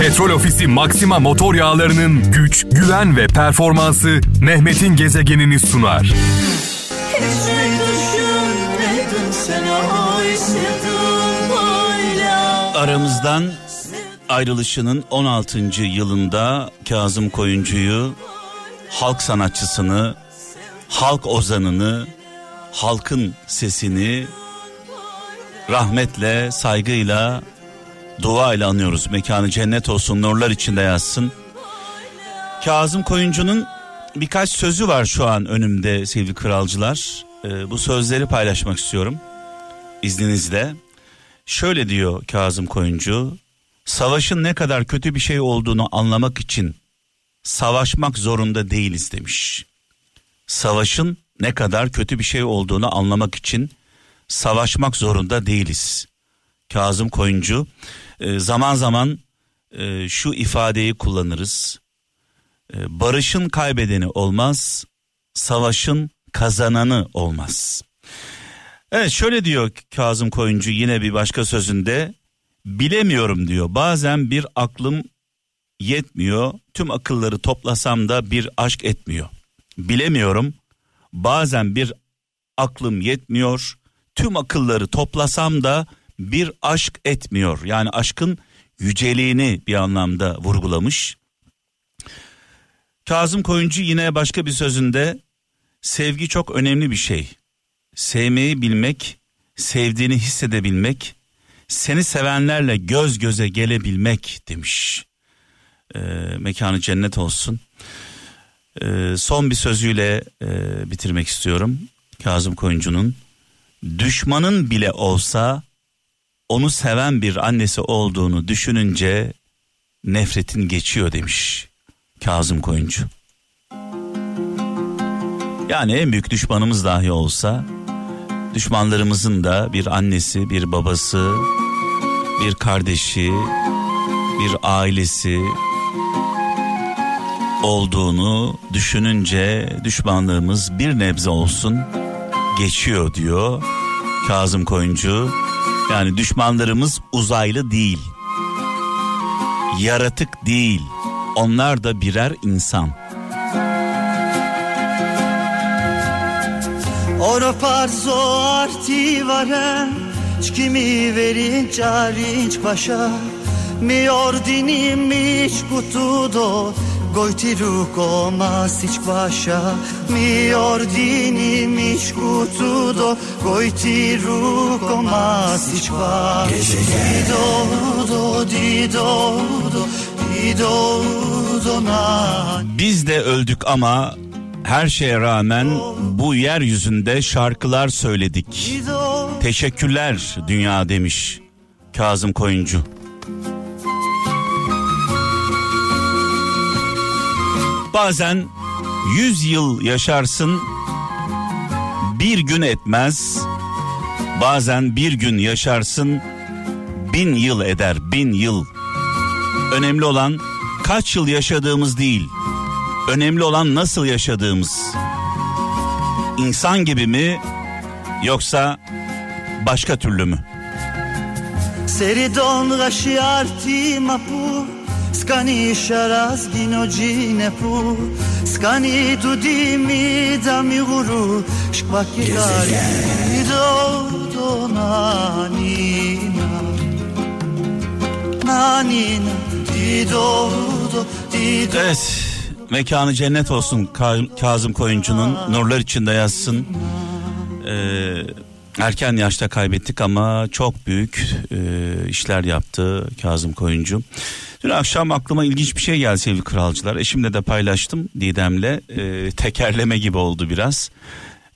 Petrol Ofisi Maxima motor yağlarının güç, güven ve performansı Mehmet'in gezegenini sunar. Hiç mi düşünmedin sen ay sevdim böyle Aramızdan ayrılışının 16. yılında Kazım Koyuncu'yu, halk sanatçısını, halk ozanını, halkın sesini rahmetle, saygıyla, duayla anıyoruz. Mekanı cennet olsun, nurlar içinde yazsın. Kazım Koyuncu'nun birkaç sözü var şu an önümde sevgili kralcılar. Ee, bu sözleri paylaşmak istiyorum izninizle. Şöyle diyor Kazım Koyuncu. Savaşın ne kadar kötü bir şey olduğunu anlamak için savaşmak zorunda değiliz demiş. Savaşın ne kadar kötü bir şey olduğunu anlamak için savaşmak zorunda değiliz. Kazım Koyuncu e, zaman zaman e, şu ifadeyi kullanırız. E, barışın kaybedeni olmaz, savaşın kazananı olmaz. Evet şöyle diyor Kazım Koyuncu yine bir başka sözünde bilemiyorum diyor. Bazen bir aklım yetmiyor. Tüm akılları toplasam da bir aşk etmiyor. Bilemiyorum. Bazen bir aklım yetmiyor. Tüm akılları toplasam da bir aşk etmiyor. Yani aşkın yüceliğini bir anlamda vurgulamış. Kazım Koyuncu yine başka bir sözünde sevgi çok önemli bir şey. Sevmeyi bilmek, sevdiğini hissedebilmek, seni sevenlerle göz göze gelebilmek demiş. Ee, mekanı cennet olsun. Ee, son bir sözüyle e, bitirmek istiyorum. Kazım Koyuncu'nun düşmanın bile olsa onu seven bir annesi olduğunu düşününce nefretin geçiyor demiş Kazım Koyuncu. Yani en büyük düşmanımız dahi olsa düşmanlarımızın da bir annesi, bir babası, bir kardeşi, bir ailesi olduğunu düşününce düşmanlığımız bir nebze olsun geçiyor diyor Kazım Koyuncu. Yani düşmanlarımız uzaylı değil. Yaratık değil. Onlar da birer insan. Oro parzo arti varem Çkimi verin çarinç paşa Mi ordini miç kutudo Gojti ruko masiç paşa Mi ordini miç kutudo. Gojti ruko masiç paşa Dido do dido do Dido do na Biz de öldük ama her şeye rağmen bu yeryüzünde şarkılar söyledik. Teşekkürler dünya demiş Kazım Koyuncu. Bazen 100 yıl yaşarsın bir gün etmez. Bazen bir gün yaşarsın bin yıl eder bin yıl. Önemli olan kaç yıl yaşadığımız değil. Önemli olan nasıl yaşadığımız. İnsan gibi mi yoksa başka türlü mü? Seridon rashi arti mapu Skani sharaz ginojine pu. Skani dudimi da mi guru. Shkvaki gari do nanina. Nanina di do do di do. Evet mekanı cennet olsun Ka- Kazım Koyuncu'nun. Nurlar içinde yazsın. Ee, erken yaşta kaybettik ama çok büyük e, işler yaptı Kazım Koyuncu. Dün akşam aklıma ilginç bir şey geldi sevgili kralcılar. Eşimle de paylaştım Didem'le. Ee, tekerleme gibi oldu biraz.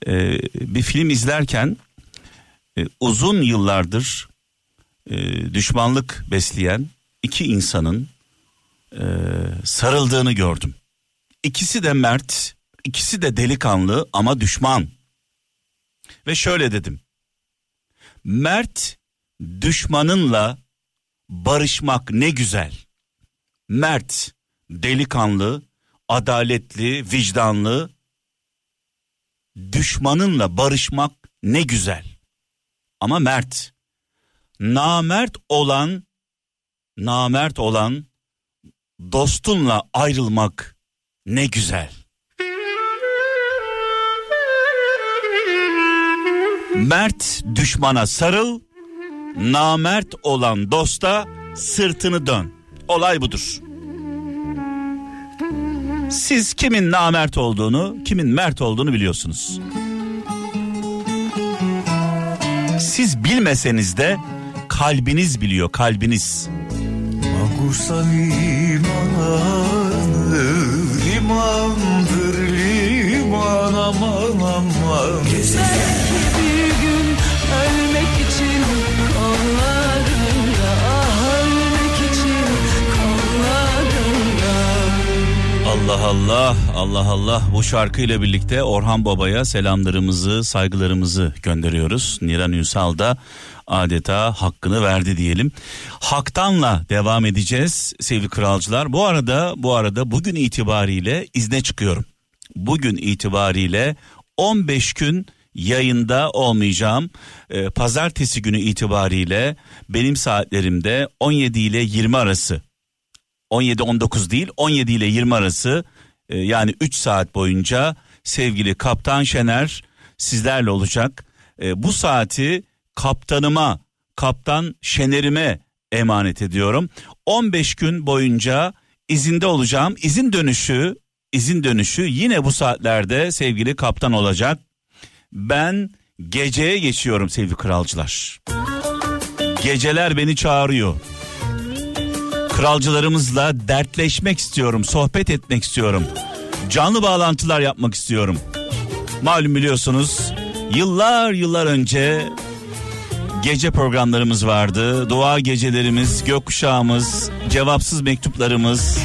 Ee, bir film izlerken e, uzun yıllardır e, düşmanlık besleyen iki insanın e, sarıldığını gördüm. İkisi de mert, ikisi de delikanlı ama düşman. Ve şöyle dedim. Mert düşmanınla barışmak ne güzel. Mert, delikanlı, adaletli, vicdanlı düşmanınla barışmak ne güzel. Ama mert, namert olan namert olan dostunla ayrılmak ne güzel. Mert düşmana sarıl, namert olan dosta sırtını dön. Olay budur. Siz kimin namert olduğunu, kimin mert olduğunu biliyorsunuz. Siz bilmeseniz de kalbiniz biliyor, kalbiniz. Magusa limanı limandır liman aman aman Bir Allah Allah, Allah Allah. Bu şarkıyla birlikte Orhan Baba'ya selamlarımızı, saygılarımızı gönderiyoruz. Niran Ünsal da adeta hakkını verdi diyelim. Haktanla devam edeceğiz sevgili kralcılar. Bu arada bu arada bugün itibariyle izne çıkıyorum. Bugün itibariyle 15 gün yayında olmayacağım. Ee, pazartesi günü itibariyle benim saatlerimde 17 ile 20 arası 17-19 değil 17 ile 20 arası e, yani 3 saat boyunca sevgili Kaptan Şener sizlerle olacak. E, bu saati kaptanıma, kaptan Şener'ime emanet ediyorum. 15 gün boyunca izinde olacağım. İzin dönüşü, izin dönüşü yine bu saatlerde sevgili kaptan olacak. Ben geceye geçiyorum sevgili kralcılar. Geceler beni çağırıyor kralcılarımızla dertleşmek istiyorum, sohbet etmek istiyorum. Canlı bağlantılar yapmak istiyorum. Malum biliyorsunuz yıllar yıllar önce gece programlarımız vardı. Dua gecelerimiz, gökkuşağımız, cevapsız mektuplarımız.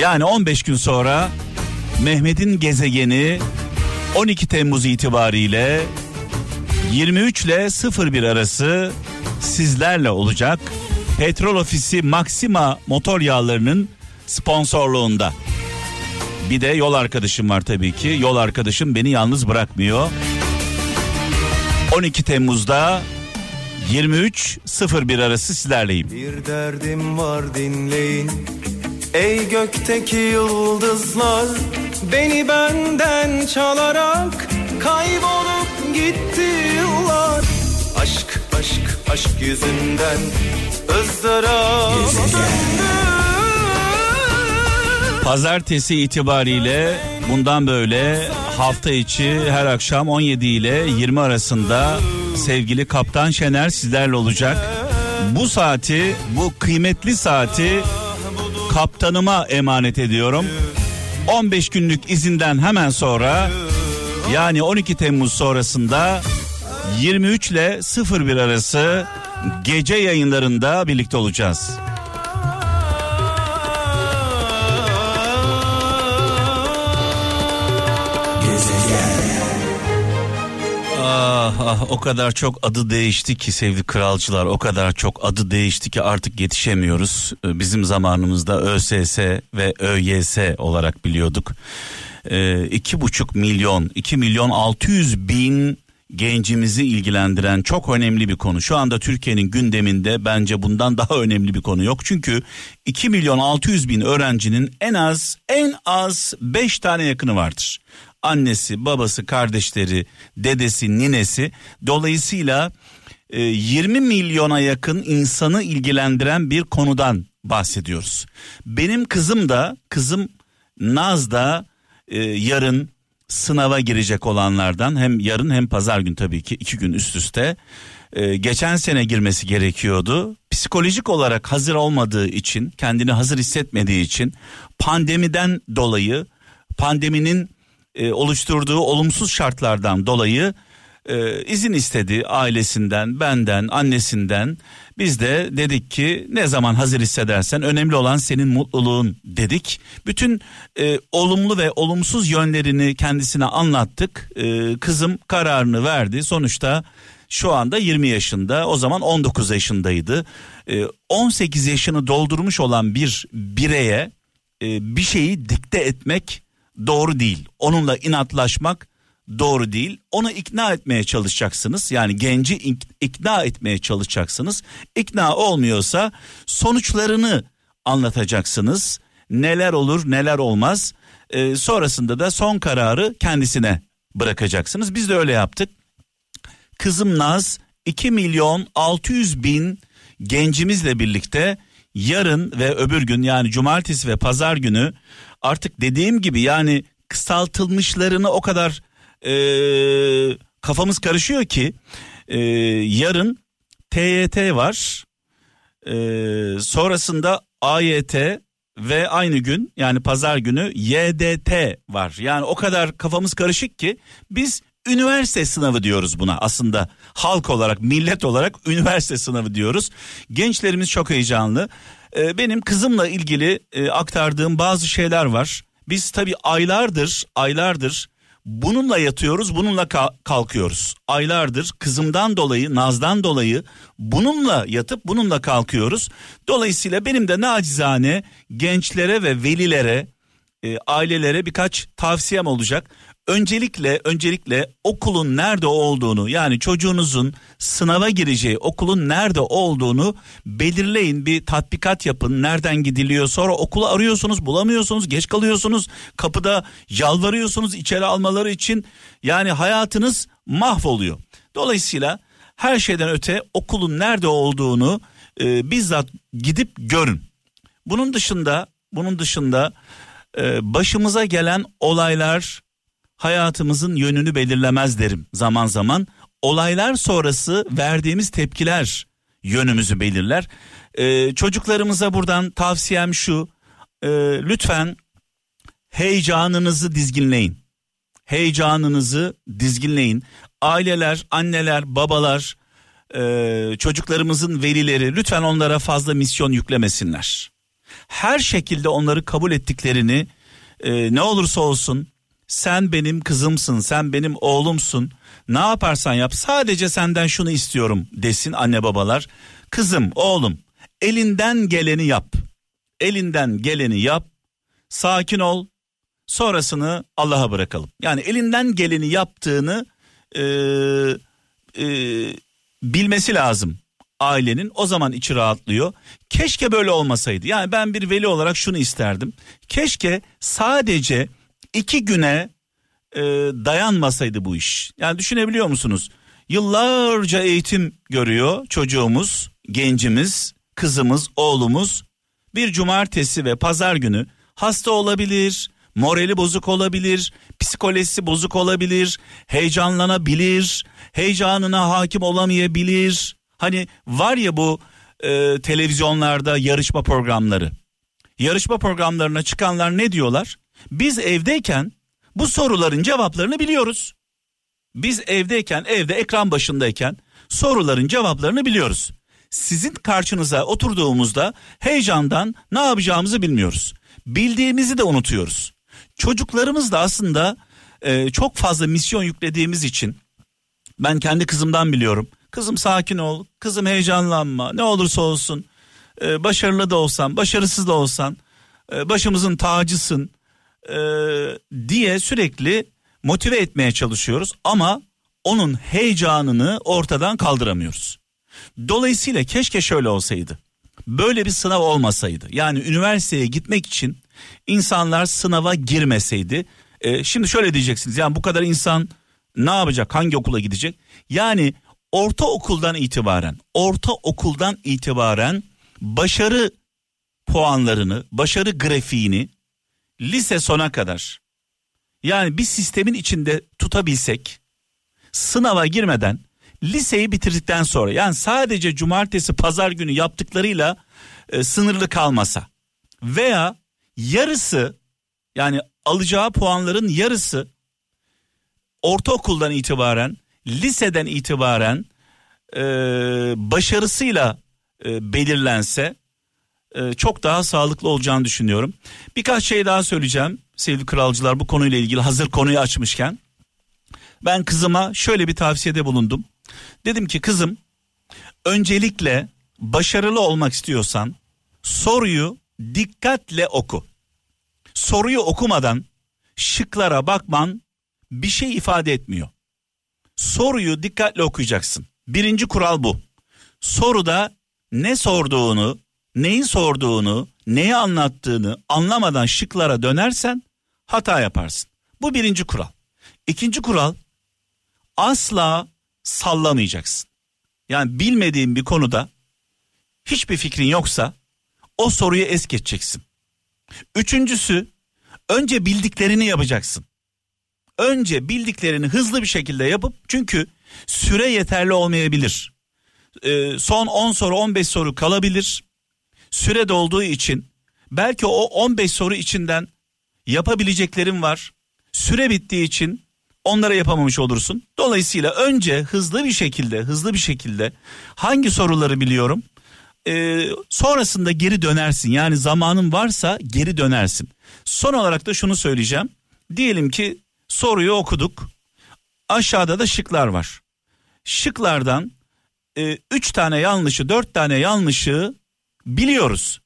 Yani 15 gün sonra Mehmet'in gezegeni 12 Temmuz itibariyle 23 ile 01 arası sizlerle olacak. Petrol Ofisi Maxima motor yağlarının sponsorluğunda. Bir de yol arkadaşım var tabii ki. Yol arkadaşım beni yalnız bırakmıyor. 12 Temmuz'da 23.01 arası sizlerleyim. Bir derdim var dinleyin Ey gökteki yıldızlar Beni benden çalarak Kaybolup gitti yıllar Aşk aşk yüzünden ızdırap Pazartesi itibariyle bundan böyle hafta içi her akşam 17 ile 20 arasında sevgili Kaptan Şener sizlerle olacak. Bu saati, bu kıymetli saati kaptanıma emanet ediyorum. 15 günlük izinden hemen sonra yani 12 Temmuz sonrasında 23 ile 01 arası gece yayınlarında birlikte olacağız. Ah ah o kadar çok adı değişti ki sevgili kralcılar o kadar çok adı değişti ki artık yetişemiyoruz. Ee, Bizim zamanımızda ÖSS ve ÖYS olarak biliyorduk. Ee, iki buçuk milyon, iki milyon altı yüz bin gencimizi ilgilendiren çok önemli bir konu. Şu anda Türkiye'nin gündeminde bence bundan daha önemli bir konu yok. Çünkü 2 milyon 600 bin öğrencinin en az en az 5 tane yakını vardır. Annesi, babası, kardeşleri, dedesi, ninesi. Dolayısıyla e, 20 milyona yakın insanı ilgilendiren bir konudan bahsediyoruz. Benim kızım da, kızım Naz da e, yarın sınava girecek olanlardan hem yarın hem pazar gün tabii ki iki gün üst üste Ee, geçen sene girmesi gerekiyordu. Psikolojik olarak hazır olmadığı için kendini hazır hissetmediği için pandemiden dolayı pandeminin e, oluşturduğu olumsuz şartlardan dolayı e, izin istedi ailesinden, benden, annesinden. Biz de dedik ki ne zaman hazır hissedersen önemli olan senin mutluluğun dedik. Bütün e, olumlu ve olumsuz yönlerini kendisine anlattık. E, kızım kararını verdi. Sonuçta şu anda 20 yaşında o zaman 19 yaşındaydı. E, 18 yaşını doldurmuş olan bir bireye e, bir şeyi dikte etmek doğru değil. Onunla inatlaşmak doğru değil. Onu ikna etmeye çalışacaksınız. Yani genci ik- ikna etmeye çalışacaksınız. İkna olmuyorsa sonuçlarını anlatacaksınız. Neler olur neler olmaz. Ee, sonrasında da son kararı kendisine bırakacaksınız. Biz de öyle yaptık. Kızım Naz 2 milyon 600 bin gencimizle birlikte yarın ve öbür gün yani cumartesi ve pazar günü artık dediğim gibi yani kısaltılmışlarını o kadar e, kafamız karışıyor ki e, yarın TYT var e, sonrasında AYT ve aynı gün yani pazar günü YDT var. Yani o kadar kafamız karışık ki biz üniversite sınavı diyoruz buna aslında halk olarak millet olarak üniversite sınavı diyoruz. Gençlerimiz çok heyecanlı. Ee, benim kızımla ilgili e, aktardığım bazı şeyler var. Biz tabii aylardır aylardır bununla yatıyoruz bununla ka- kalkıyoruz. Aylardır kızımdan dolayı nazdan dolayı bununla yatıp bununla kalkıyoruz. Dolayısıyla benim de nacizane gençlere ve velilere e, ailelere birkaç tavsiyem olacak. Öncelikle öncelikle okulun nerede olduğunu yani çocuğunuzun sınava gireceği okulun nerede olduğunu belirleyin. Bir tatbikat yapın. Nereden gidiliyor? Sonra okulu arıyorsunuz bulamıyorsunuz geç kalıyorsunuz. Kapıda yalvarıyorsunuz içeri almaları için. Yani hayatınız mahvoluyor. Dolayısıyla her şeyden öte okulun nerede olduğunu e, bizzat gidip görün. Bunun dışında bunun dışında e, başımıza gelen olaylar hayatımızın yönünü belirlemez derim zaman zaman. Olaylar sonrası verdiğimiz tepkiler yönümüzü belirler. E, çocuklarımıza buradan tavsiyem şu. e, lütfen heyecanınızı dizginleyin. Heyecanınızı dizginleyin. Aileler, anneler, babalar, e, çocuklarımızın velileri lütfen onlara fazla misyon yüklemesinler. Her şekilde onları kabul ettiklerini e, ne olursa olsun sen benim kızımsın, sen benim oğlumsun. Ne yaparsan yap sadece senden şunu istiyorum desin anne babalar. Kızım, oğlum elinden geleni yap. Elinden geleni yap. Sakin ol. Sonrasını Allah'a bırakalım. Yani elinden geleni yaptığını e, e, bilmesi lazım ailenin o zaman içi rahatlıyor. Keşke böyle olmasaydı. Yani ben bir veli olarak şunu isterdim. Keşke sadece iki güne e, dayanmasaydı bu iş. Yani düşünebiliyor musunuz? Yıllarca eğitim görüyor çocuğumuz, gencimiz, kızımız, oğlumuz. Bir cumartesi ve pazar günü hasta olabilir, morali bozuk olabilir, psikolojisi bozuk olabilir, heyecanlanabilir, heyecanına hakim olamayabilir. Hani var ya bu e, televizyonlarda yarışma programları. Yarışma programlarına çıkanlar ne diyorlar? Biz evdeyken bu soruların cevaplarını biliyoruz. Biz evdeyken, evde ekran başındayken soruların cevaplarını biliyoruz. Sizin karşınıza oturduğumuzda heyecandan ne yapacağımızı bilmiyoruz. Bildiğimizi de unutuyoruz. Çocuklarımız da aslında e, çok fazla misyon yüklediğimiz için ben kendi kızımdan biliyorum. Kızım sakin ol, kızım heyecanlanma, ne olursa olsun. e, başarılı da olsan, başarısız da olsan, e, başımızın tacısın e, diye sürekli motive etmeye çalışıyoruz. Ama onun heyecanını ortadan kaldıramıyoruz. Dolayısıyla keşke şöyle olsaydı. Böyle bir sınav olmasaydı. Yani üniversiteye gitmek için insanlar sınava girmeseydi. E, şimdi şöyle diyeceksiniz. Yani bu kadar insan ne yapacak? Hangi okula gidecek? Yani ortaokuldan itibaren, ortaokuldan itibaren başarı puanlarını, başarı grafiğini lise sona kadar yani bir sistemin içinde tutabilsek sınava girmeden liseyi bitirdikten sonra yani sadece cumartesi pazar günü yaptıklarıyla e, sınırlı kalmasa veya yarısı yani alacağı puanların yarısı ortaokuldan itibaren liseden itibaren e, başarısıyla e, belirlense e, çok daha sağlıklı olacağını düşünüyorum. Birkaç şey daha söyleyeceğim sevgili kralcılar bu konuyla ilgili hazır konuyu açmışken. Ben kızıma şöyle bir tavsiyede bulundum. Dedim ki kızım öncelikle başarılı olmak istiyorsan soruyu dikkatle oku. Soruyu okumadan şıklara bakman bir şey ifade etmiyor. Soruyu dikkatle okuyacaksın. Birinci kural bu. Soruda ne sorduğunu, neyi sorduğunu, neyi anlattığını anlamadan şıklara dönersen hata yaparsın. Bu birinci kural. İkinci kural asla sallamayacaksın. Yani bilmediğin bir konuda hiçbir fikrin yoksa o soruyu es geçeceksin. Üçüncüsü önce bildiklerini yapacaksın. Önce bildiklerini hızlı bir şekilde yapıp çünkü süre yeterli olmayabilir. Ee, son 10 soru 15 soru kalabilir. Süre dolduğu için belki o 15 soru içinden yapabileceklerin var. Süre bittiği için onlara yapamamış olursun. Dolayısıyla önce hızlı bir şekilde hızlı bir şekilde hangi soruları biliyorum ee, sonrasında geri dönersin yani zamanın varsa geri dönersin. Son olarak da şunu söyleyeceğim. Diyelim ki soruyu okuduk. Aşağıda da şıklar var. Şıklardan 3 e, üç tane yanlışı 4 tane yanlışı biliyoruz.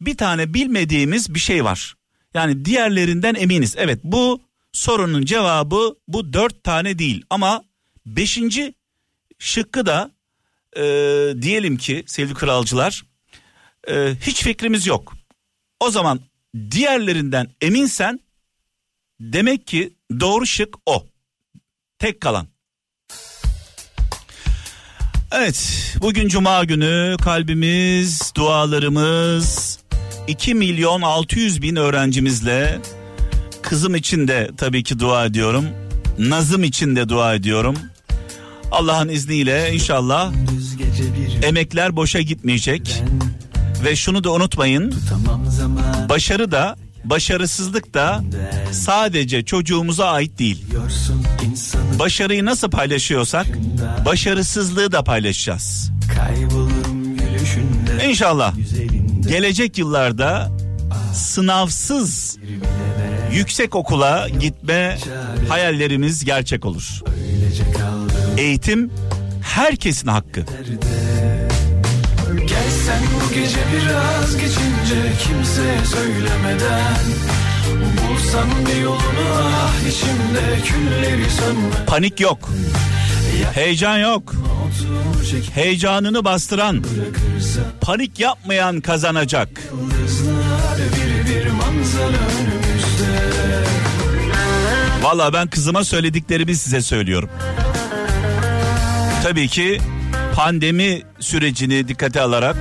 Bir tane bilmediğimiz bir şey var. Yani diğerlerinden eminiz. Evet bu sorunun cevabı bu dört tane değil ama beşinci şıkkı da e, diyelim ki sevgili kralcılar e, hiç fikrimiz yok. O zaman diğerlerinden eminsen demek ki doğru şık o. Tek kalan. Evet bugün cuma günü kalbimiz dualarımız 2 milyon 600 bin öğrencimizle Kızım için de tabii ki dua ediyorum. Nazım için de dua ediyorum. Allah'ın izniyle inşallah emekler boşa gitmeyecek. Ve şunu da unutmayın. Başarı da başarısızlık da sadece çocuğumuza ait değil. Başarıyı nasıl paylaşıyorsak başarısızlığı da paylaşacağız. İnşallah gelecek yıllarda sınavsız yüksek okula gitme hayallerimiz gerçek olur. Eğitim herkesin hakkı. Gece biraz geçince kimseye söylemeden Bulsam bir yolunu ah içimde külleri sönme Panik yok. Heyecan yok. Heyecanını bastıran, panik yapmayan kazanacak. Bir bir Valla ben kızıma söylediklerimi size söylüyorum. Tabii ki pandemi sürecini dikkate alarak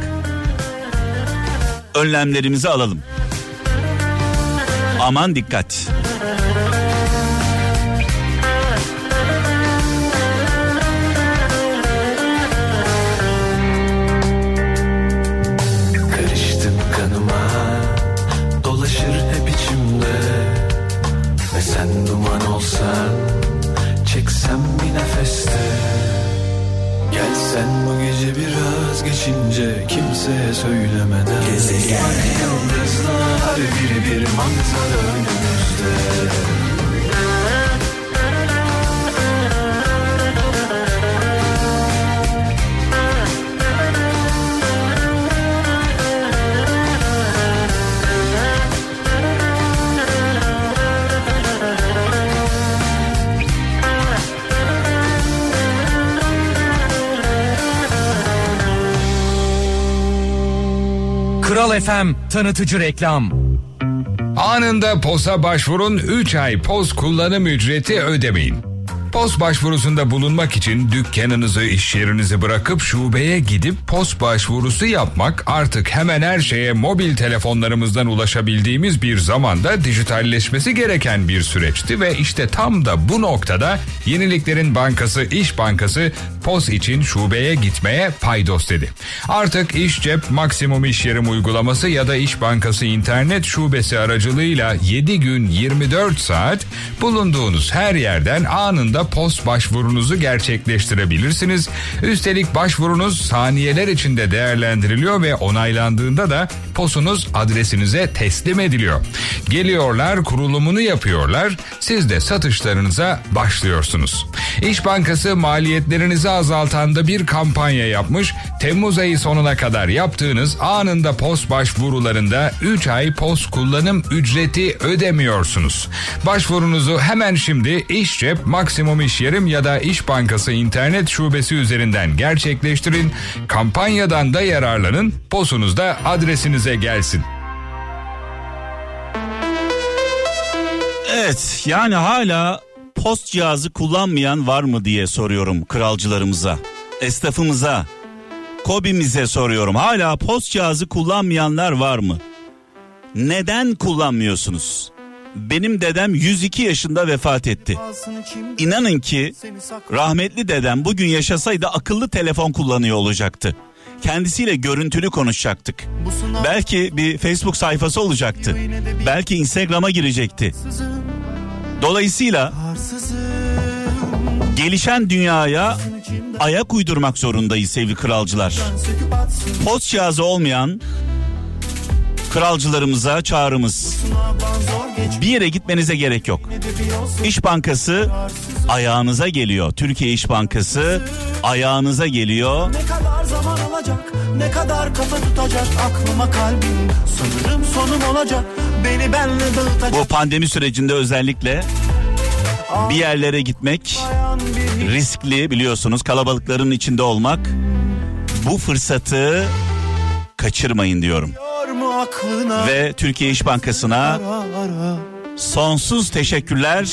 önlemlerimizi alalım. Aman dikkat. Geçince kimseye söylemeden. Gezegen. Yıldızlar bir bir manzara önümüzde FM tanıtıcı reklam. Anında POS'a başvurun 3 ay POS kullanım ücreti ödemeyin. POS başvurusunda bulunmak için dükkanınızı, iş yerinizi bırakıp şubeye gidip POS başvurusu yapmak artık hemen her şeye mobil telefonlarımızdan ulaşabildiğimiz bir zamanda dijitalleşmesi gereken bir süreçti ve işte tam da bu noktada Yeniliklerin Bankası İş Bankası POS için şubeye gitmeye paydos dedi. Artık İş Cep Maksimum İş Yerim uygulaması ya da İş Bankası internet şubesi aracılığıyla 7 gün 24 saat bulunduğunuz her yerden anında anında post başvurunuzu gerçekleştirebilirsiniz. Üstelik başvurunuz saniyeler içinde değerlendiriliyor ve onaylandığında da posunuz adresinize teslim ediliyor. Geliyorlar, kurulumunu yapıyorlar. Siz de satışlarınıza başlıyorsunuz. İş Bankası maliyetlerinizi azaltan da bir kampanya yapmış. Temmuz ayı sonuna kadar yaptığınız anında post başvurularında 3 ay post kullanım ücreti ödemiyorsunuz. Başvurunuzu hemen şimdi İş Cep, Maksimum İş Yerim ya da İş Bankası internet şubesi üzerinden gerçekleştirin. Kampanyadan da yararlanın. Posunuz da adresinize gelsin. Evet yani hala post cihazı kullanmayan var mı diye soruyorum kralcılarımıza, esnafımıza, kobimize soruyorum. Hala post cihazı kullanmayanlar var mı? Neden kullanmıyorsunuz? Benim dedem 102 yaşında vefat etti. İnanın ki rahmetli dedem bugün yaşasaydı akıllı telefon kullanıyor olacaktı. Kendisiyle görüntülü konuşacaktık. Belki bir Facebook sayfası olacaktı. Belki Instagram'a girecekti. Dolayısıyla gelişen dünyaya ayak uydurmak zorundayız sevgili kralcılar. Post cihazı olmayan kralcılarımıza çağrımız. Bir yere gitmenize gerek yok. İş Bankası ayağınıza geliyor. Türkiye İş Bankası ayağınıza geliyor. Ne kadar zaman alacak Ne kadar kafa tutacak Aklıma kalbim Sanırım sonum olacak Beni benle dağıtacak Bu pandemi sürecinde özellikle bir yerlere gitmek riskli biliyorsunuz kalabalıkların içinde olmak. Bu fırsatı kaçırmayın diyorum. Aklına Ve Türkiye İş Bankası'na sonsuz teşekkürler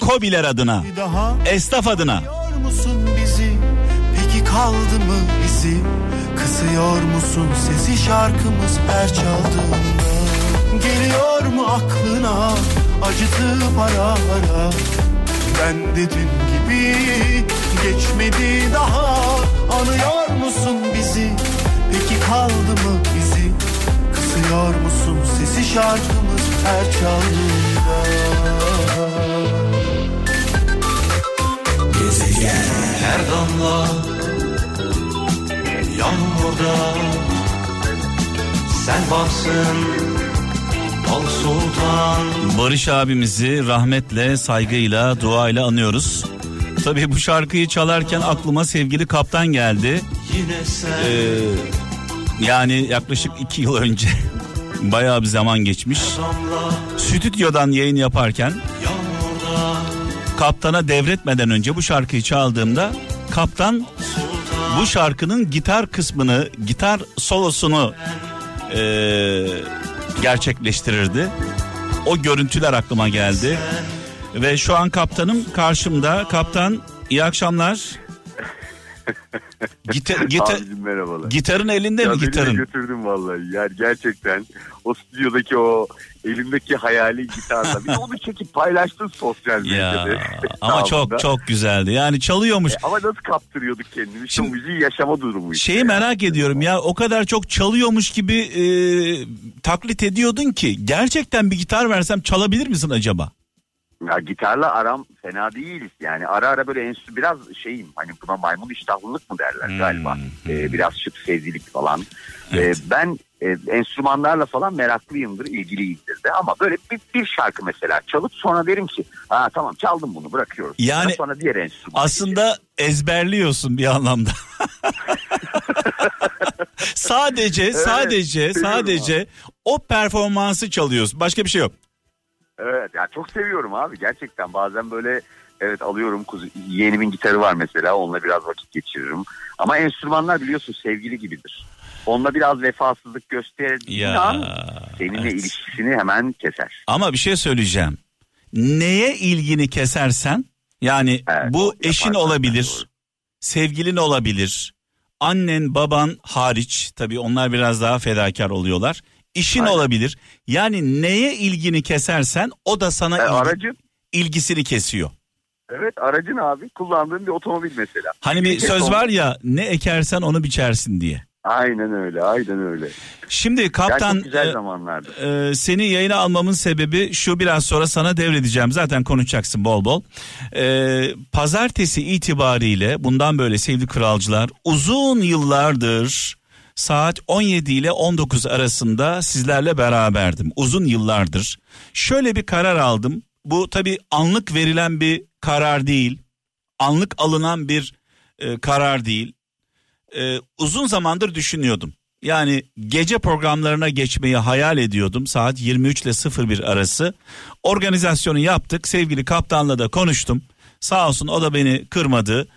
Kobiler adına, esnaf adına. Musun bizi? Peki kaldı mı izi Kısıyor musun sesi şarkımız her çaldığında? Geliyor mu aklına acıtıp ara ara? Ben de dün gibi geçmedi daha. Anıyor musun bizi? Peki kaldı mı izi Kısıyor musun sesi şarkımız her çaldığında Her damla yağmurda sen varsın ol sultan Barış abimizi rahmetle, saygıyla, duayla anıyoruz. Tabii bu şarkıyı çalarken aklıma sevgili kaptan geldi. yine sen Ee, yani yaklaşık iki yıl önce bayağı bir zaman geçmiş. Stüdyodan yayın yaparken kaptana devretmeden önce bu şarkıyı çaldığımda kaptan bu şarkının gitar kısmını, gitar solosunu eee, gerçekleştirirdi. O görüntüler aklıma geldi. Ve şu an kaptanım karşımda. Kaptan iyi akşamlar. Gita, gita, Abicim merhabalar. gitarın elinde ya mi gitarın? götürdün vallahi. Yani gerçekten o stüdyodaki o elimdeki hayali gitarla. Bir de onu çekip paylaştın sosyal Ya medyada. ama çok çok güzeldi. Yani çalıyormuş. E, ama nasıl kaptırıyorduk kendimizi? İşte Şimdi- müziği yaşama durumu işte. Şeyi merak ediyorum ya o kadar çok çalıyormuş gibi e, taklit ediyordun ki gerçekten bir gitar versem çalabilir misin acaba? Ya gitarla aram fena değiliz. Yani ara ara böyle enstitü biraz şeyim hani buna maymun iştahlılık mı derler Hmm, galiba. Ee, biraz şıp sevdilik falan. Evet. Ee, ben e, enstrümanlarla falan meraklıyımdır, ilgiliyimdir de ama böyle bir, bir şarkı mesela çalıp sonra derim ki ha tamam çaldım bunu bırakıyoruz. Yani sonra diğer enstrüman. Aslında ezberliyorsun bir anlamda. sadece sadece sadece o performansı çalıyorsun. Başka bir şey yok. Evet ya çok seviyorum abi gerçekten bazen böyle evet alıyorum kuzu, yeğenimin gitarı var mesela onunla biraz vakit geçiririm. Ama enstrümanlar biliyorsun sevgili gibidir. Onunla biraz vefasızlık gösterdiğin Ya, an seninle evet. ilişkisini hemen keser. Ama bir şey söyleyeceğim. Neye ilgini kesersen yani Evet, bu eşin olabilir, doğru. sevgilin olabilir, annen baban hariç tabii onlar biraz daha fedakar oluyorlar. İşin Aynen. olabilir. Yani neye ilgini kesersen o da sana E, ilgi- aracın ilgisini kesiyor. evet aracın abi kullandığın bir otomobil mesela. Hani bir söz var ya ne ekersen onu biçersin diye. Aynen öyle, aynen öyle. Şimdi kaptan güzel e, zamanlardı. e, seni yayına almamın sebebi şu biraz sonra sana devredeceğim. Zaten konuşacaksın bol bol. E, pazartesi itibariyle bundan böyle sevgili kralcılar uzun yıllardır saat 17 ile 19 arasında sizlerle beraberdim. Uzun yıllardır. Şöyle bir karar aldım. Bu tabii anlık verilen bir karar değil. Anlık alınan bir e, karar değil. E, uzun zamandır düşünüyordum. Yani gece programlarına geçmeyi hayal ediyordum saat 23 ile 01 arası. Organizasyonu yaptık. Sevgili kaptanla da konuştum. Sağ olsun o da beni kırmadı.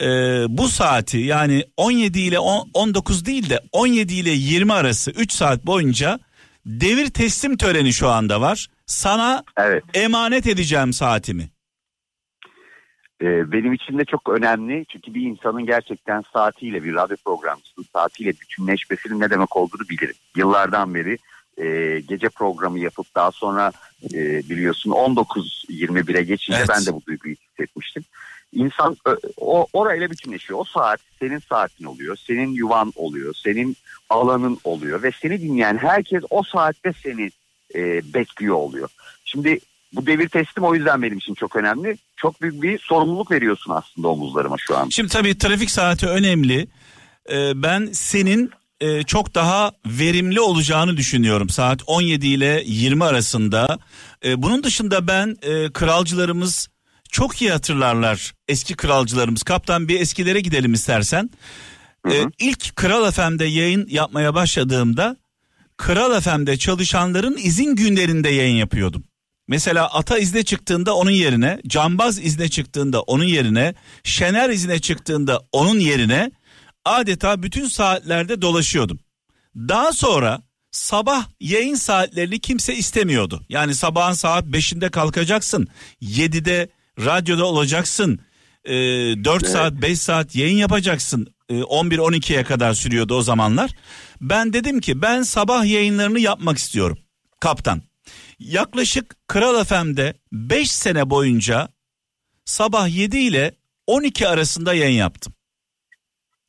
Ee, bu saati yani 17 ile 10 19 değil de 17 ile 20 arası 3 saat boyunca devir teslim töreni şu anda var. Sana Evet. emanet edeceğim saatimi. Ee, benim için de çok önemli çünkü bir insanın gerçekten saatiyle bir radyo programcısının saatiyle bütünleşmesinin ne demek olduğunu bilirim. Yıllardan beri e, gece programı yapıp daha sonra e, biliyorsun 19-21'e geçince Evet. ben de bu duyguyu hissetmiştim. İnsan ö- o orayla bütünleşiyor. O saat senin saatin oluyor, senin yuvan oluyor, senin alanın oluyor ve seni dinleyen herkes o saatte seni e, bekliyor oluyor. Şimdi bu devir teslim o yüzden benim için çok önemli. Çok büyük bir sorumluluk veriyorsun aslında omuzlarıma şu an. Şimdi tabii trafik saati önemli. Ee, ben senin e, çok daha verimli olacağını düşünüyorum saat 17 ile 20 arasında. Ee, bunun dışında ben e, kralcılarımız çok iyi hatırlarlar eski kralcılarımız. Kaptan bir eskilere gidelim istersen. Ee, ilk Kral FM'de yayın yapmaya başladığımda Kral FM'de çalışanların izin günlerinde yayın yapıyordum. Mesela Ata izne çıktığında onun yerine, Cambaz izne çıktığında onun yerine, Şener izne çıktığında onun yerine adeta bütün saatlerde dolaşıyordum. Daha sonra sabah yayın saatlerini kimse istemiyordu. Yani sabahın saat 5'inde kalkacaksın, 7'de radyoda olacaksın, e, 4 saat 5 saat yayın yapacaksın. E, 11-12'ye kadar sürüyordu o zamanlar. Ben dedim ki ben sabah yayınlarını yapmak istiyorum kaptan. Yaklaşık Kral FM'de 5 sene boyunca sabah 7 ile 12 arasında yayın yaptım.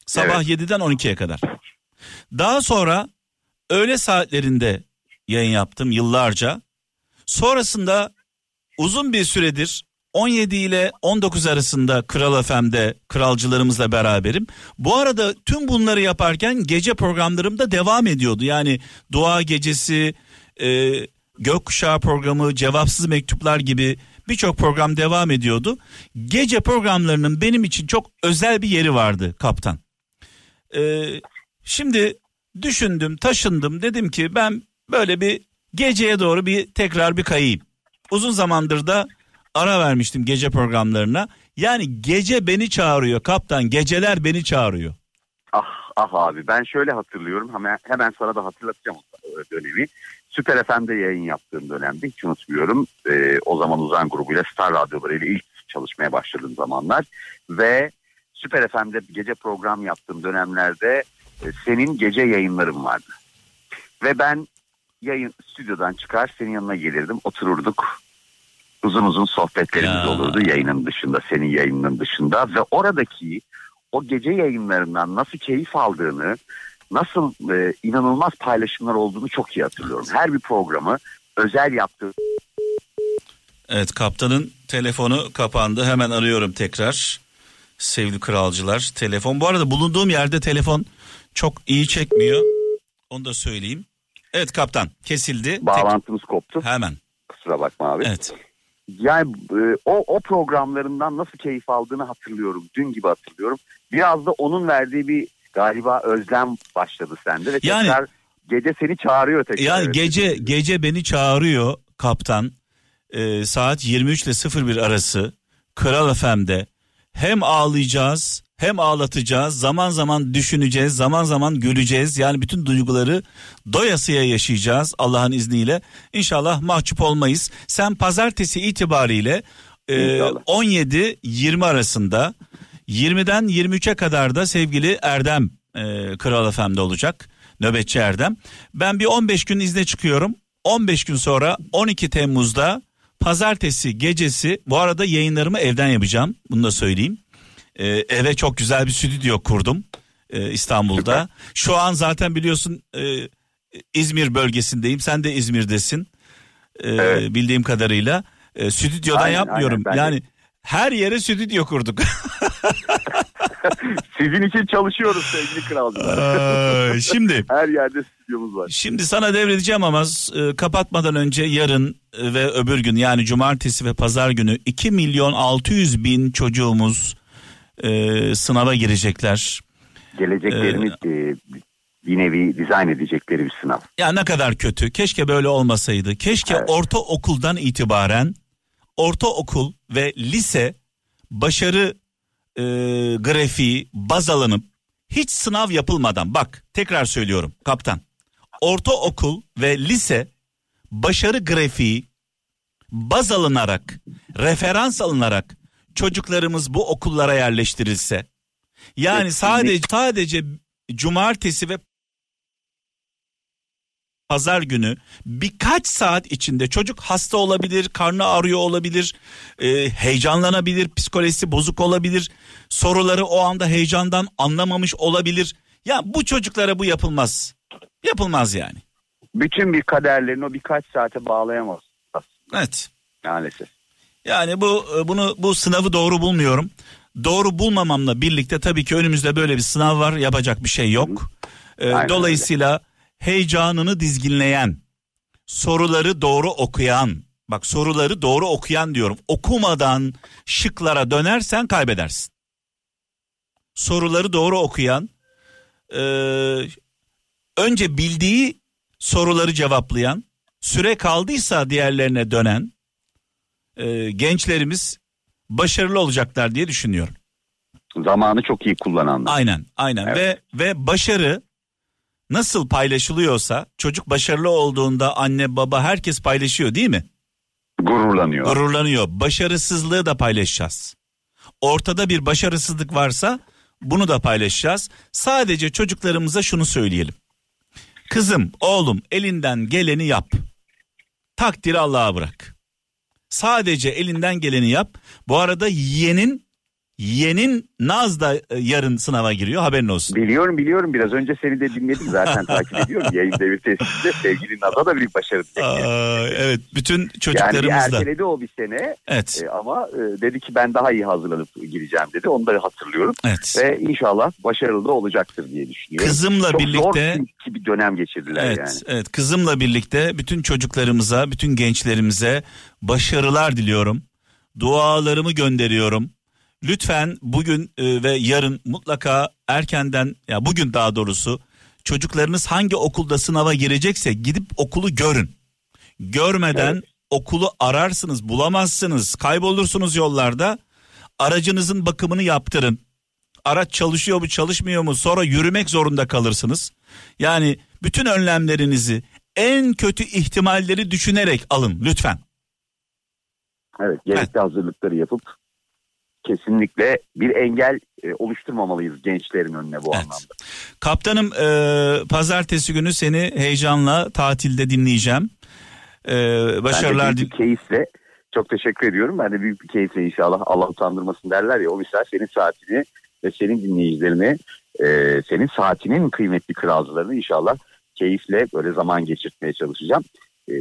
Sabah 7'den 12'ye kadar. Daha sonra öğle saatlerinde yayın yaptım yıllarca. Sonrasında uzun bir süredir 17 ile 19 arasında Kral FM'de kralcılarımızla beraberim. Bu arada tüm bunları yaparken gece programlarım da devam ediyordu. Yani dua gecesi, e, gökkuşağı programı, cevapsız mektuplar gibi birçok program devam ediyordu. Gece programlarının benim için çok özel bir yeri vardı kaptan. E, şimdi düşündüm, taşındım. Dedim ki ben böyle bir geceye doğru bir tekrar bir kayayım. Uzun zamandır da ara vermiştim gece programlarına. Yani gece beni çağırıyor kaptan. Geceler beni çağırıyor. Ah ah abi ben şöyle hatırlıyorum hemen, hemen sana da hatırlatacağım dönemi. Süper FM'de yayın yaptığım dönemde hiç unutmuyorum. Ee, o zaman Uzan grubuyla Star Radyoları ile ilk çalışmaya başladığım zamanlar. Ve Süper FM'de gece program yaptığım dönemlerde e, senin gece yayınların vardı. Ve ben yayın stüdyodan çıkar senin yanına gelirdim otururduk. Uzun uzun sohbetlerimiz Ya. olurdu yayının dışında senin yayınının dışında ve oradaki o gece yayınlarından nasıl keyif aldığını nasıl e, inanılmaz paylaşımlar olduğunu çok iyi hatırlıyorum. Her bir programı özel yaptığı Evet kaptanın telefonu kapandı. Hemen arıyorum tekrar. Sevgili kralcılar. Telefon bu arada bulunduğum yerde telefon çok iyi çekmiyor. Onu da söyleyeyim. Evet kaptan kesildi. bağlantımız koptu. Tek- hemen. Kusura bakma abi. Evet. Yani e, o, o programlarından nasıl keyif aldığını hatırlıyorum. Dün gibi hatırlıyorum. Biraz da onun verdiği bir galiba özlem başladı sende ve Yani- tekrar gece seni çağırıyor tekrar. Yani gece gece beni çağırıyor kaptan. Ee, saat 23 ile 01 arası Kral FM'de hem ağlayacağız hem ağlatacağız. Zaman zaman düşüneceğiz, zaman zaman güleceğiz. Yani bütün duyguları doyasıya yaşayacağız Allah'ın izniyle. İnşallah mahcup olmayız. Sen pazartesi itibariyle e, İnşallah. 17-20 arasında 20'den 23'e kadar da sevgili Erdem e, Kral FM'de olacak. Nöbetçi Erdem. Ben bir 15 gün izne çıkıyorum. 15 gün sonra 12 Temmuz'da pazartesi gecesi bu arada yayınlarımı evden yapacağım. Bunu da söyleyeyim. Ee, eve çok güzel bir stüdyo kurdum. e, İstanbul'da. Şu an zaten biliyorsun e, İzmir bölgesindeyim. Sen de İzmir'desin. E, Evet. Bildiğim kadarıyla. E, stüdyodan Aynen, yapmıyorum. aynen, ben de. yani her yere stüdyo kurduk. Sizin için çalışıyoruz sevgili kralcılar. Aa, Şimdi Her yerde stüdyomuz var. Şimdi sana devredeceğim ama e, kapatmadan önce yarın e, ve öbür gün yani cumartesi ve pazar günü 2 milyon 600 bin çocuğumuz e, sınava girecekler. Geleceklerini Ee, e, bir nevi dizayn edecekleri bir sınav. Ya ne kadar kötü. Keşke böyle olmasaydı. Keşke Evet. ortaokuldan itibaren ortaokul ve lise başarı e, grafiği baz alınıp hiç sınav yapılmadan bak tekrar söylüyorum kaptan. Ortaokul ve lise başarı grafiği baz alınarak referans alınarak çocuklarımız bu okullara yerleştirilse yani sadece sadece cumartesi ve pazar günü birkaç saat içinde çocuk hasta olabilir, karnı ağrıyor olabilir, e, heyecanlanabilir, psikolojisi bozuk olabilir, soruları o anda heyecandan anlamamış olabilir. Ya bu çocuklara bu yapılmaz. Yapılmaz yani. Bütün bir kaderlerini o birkaç saate bağlayamaz Evet. maalesef. Yani bu e, bunu bu sınavı doğru bulmuyorum. Doğru bulmamamla birlikte tabii ki önümüzde böyle bir sınav var. Yapacak bir şey yok. E, Aynen dolayısıyla heyecanını dizginleyen, soruları doğru okuyan, bak soruları doğru okuyan diyorum. Okumadan şıklara dönersen kaybedersin. Soruları doğru okuyan, e, önce bildiği soruları cevaplayan, süre kaldıysa diğerlerine dönen e, gençlerimiz başarılı olacaklar diye düşünüyorum. Zamanı çok iyi kullananlar. Aynen, aynen Evet. ve ve başarı nasıl paylaşılıyorsa çocuk başarılı olduğunda anne baba herkes paylaşıyor değil mi? Gururlanıyor. Gururlanıyor. Başarısızlığı da paylaşacağız. Ortada bir başarısızlık varsa bunu da paylaşacağız. Sadece çocuklarımıza şunu söyleyelim. Kızım, oğlum elinden geleni yap. Takdiri Allah'a bırak. Sadece elinden geleni yap. Bu arada yeğenin yeğenin Naz da e, yarın sınava giriyor haberin olsun. Biliyorum biliyorum biraz önce seni de dinledim zaten takip ediyorum. Yayın devir testinde sevgili Naz'a da bir başarı. Aa, evet bütün Yani bir çocuklarımız da. erteledi o bir sene Evet. E, ama e, dedi ki ben daha iyi hazırlanıp gireceğim dedi. Onu da hatırlıyorum. Evet. Ve inşallah başarılı da olacaktır diye düşünüyorum. Kızımla Çok birlikte zor çünkü bir dönem geçirdiler Evet, yani. evet. Kızımla birlikte bütün çocuklarımıza, bütün gençlerimize başarılar diliyorum. Dualarımı gönderiyorum. Lütfen bugün e, ve yarın mutlaka erkenden ya bugün daha doğrusu çocuklarınız hangi okulda sınava girecekse gidip okulu görün. Görmeden okulu ararsınız, bulamazsınız, kaybolursunuz yollarda. Aracınızın bakımını yaptırın. Araç çalışıyor mu, çalışmıyor mu? Sonra yürümek zorunda kalırsınız. Yani bütün önlemlerinizi en kötü ihtimalleri düşünerek alın lütfen. Evet gerekli hazırlıkları yapıp kesinlikle bir engel e, oluşturmamalıyız gençlerin önüne bu Evet. anlamda. Kaptanım e, pazartesi günü seni heyecanla tatilde dinleyeceğim. E, başarılar ben de büyük bir keyifle çok teşekkür ediyorum. Ben de büyük bir keyifle inşallah Allah utandırmasın derler ya o misal senin saatini ve senin dinleyicilerini e, senin saatinin kıymetli kralcılarını inşallah keyifle böyle zaman geçirtmeye çalışacağım. E,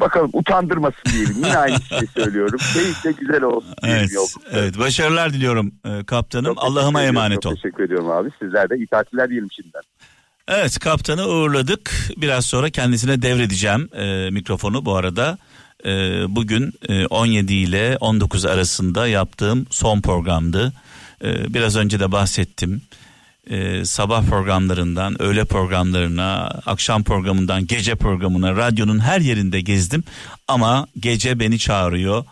bakalım utandırmasın diyelim. Yine aynı şeyi söylüyorum. Keyifle güzel olsun Evet, evet başarılar diliyorum e, kaptanım. Çok Allah'ıma emanet ol. Teşekkür ediyorum abi. Sizler de iyi tatiller diyelim şimdiden. Evet kaptanı uğurladık. Biraz sonra kendisine devredeceğim e, mikrofonu bu arada. E, bugün e, 17 ile 19 arasında yaptığım son programdı. E, biraz önce de bahsettim. E, sabah programlarından öğle programlarına, akşam programından gece programına, radyonun her yerinde gezdim. Ama gece beni çağırıyor.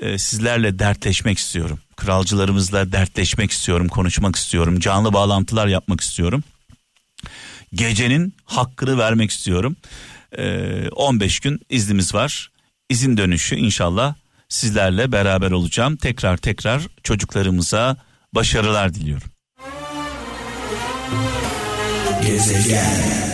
E, sizlerle dertleşmek istiyorum. Kralcılarımızla dertleşmek istiyorum, konuşmak istiyorum. Canlı bağlantılar yapmak istiyorum gecenin hakkını vermek istiyorum. Ee, 15 gün iznimiz var. İzin dönüşü inşallah sizlerle beraber olacağım. Tekrar tekrar çocuklarımıza başarılar diliyorum. Gezegen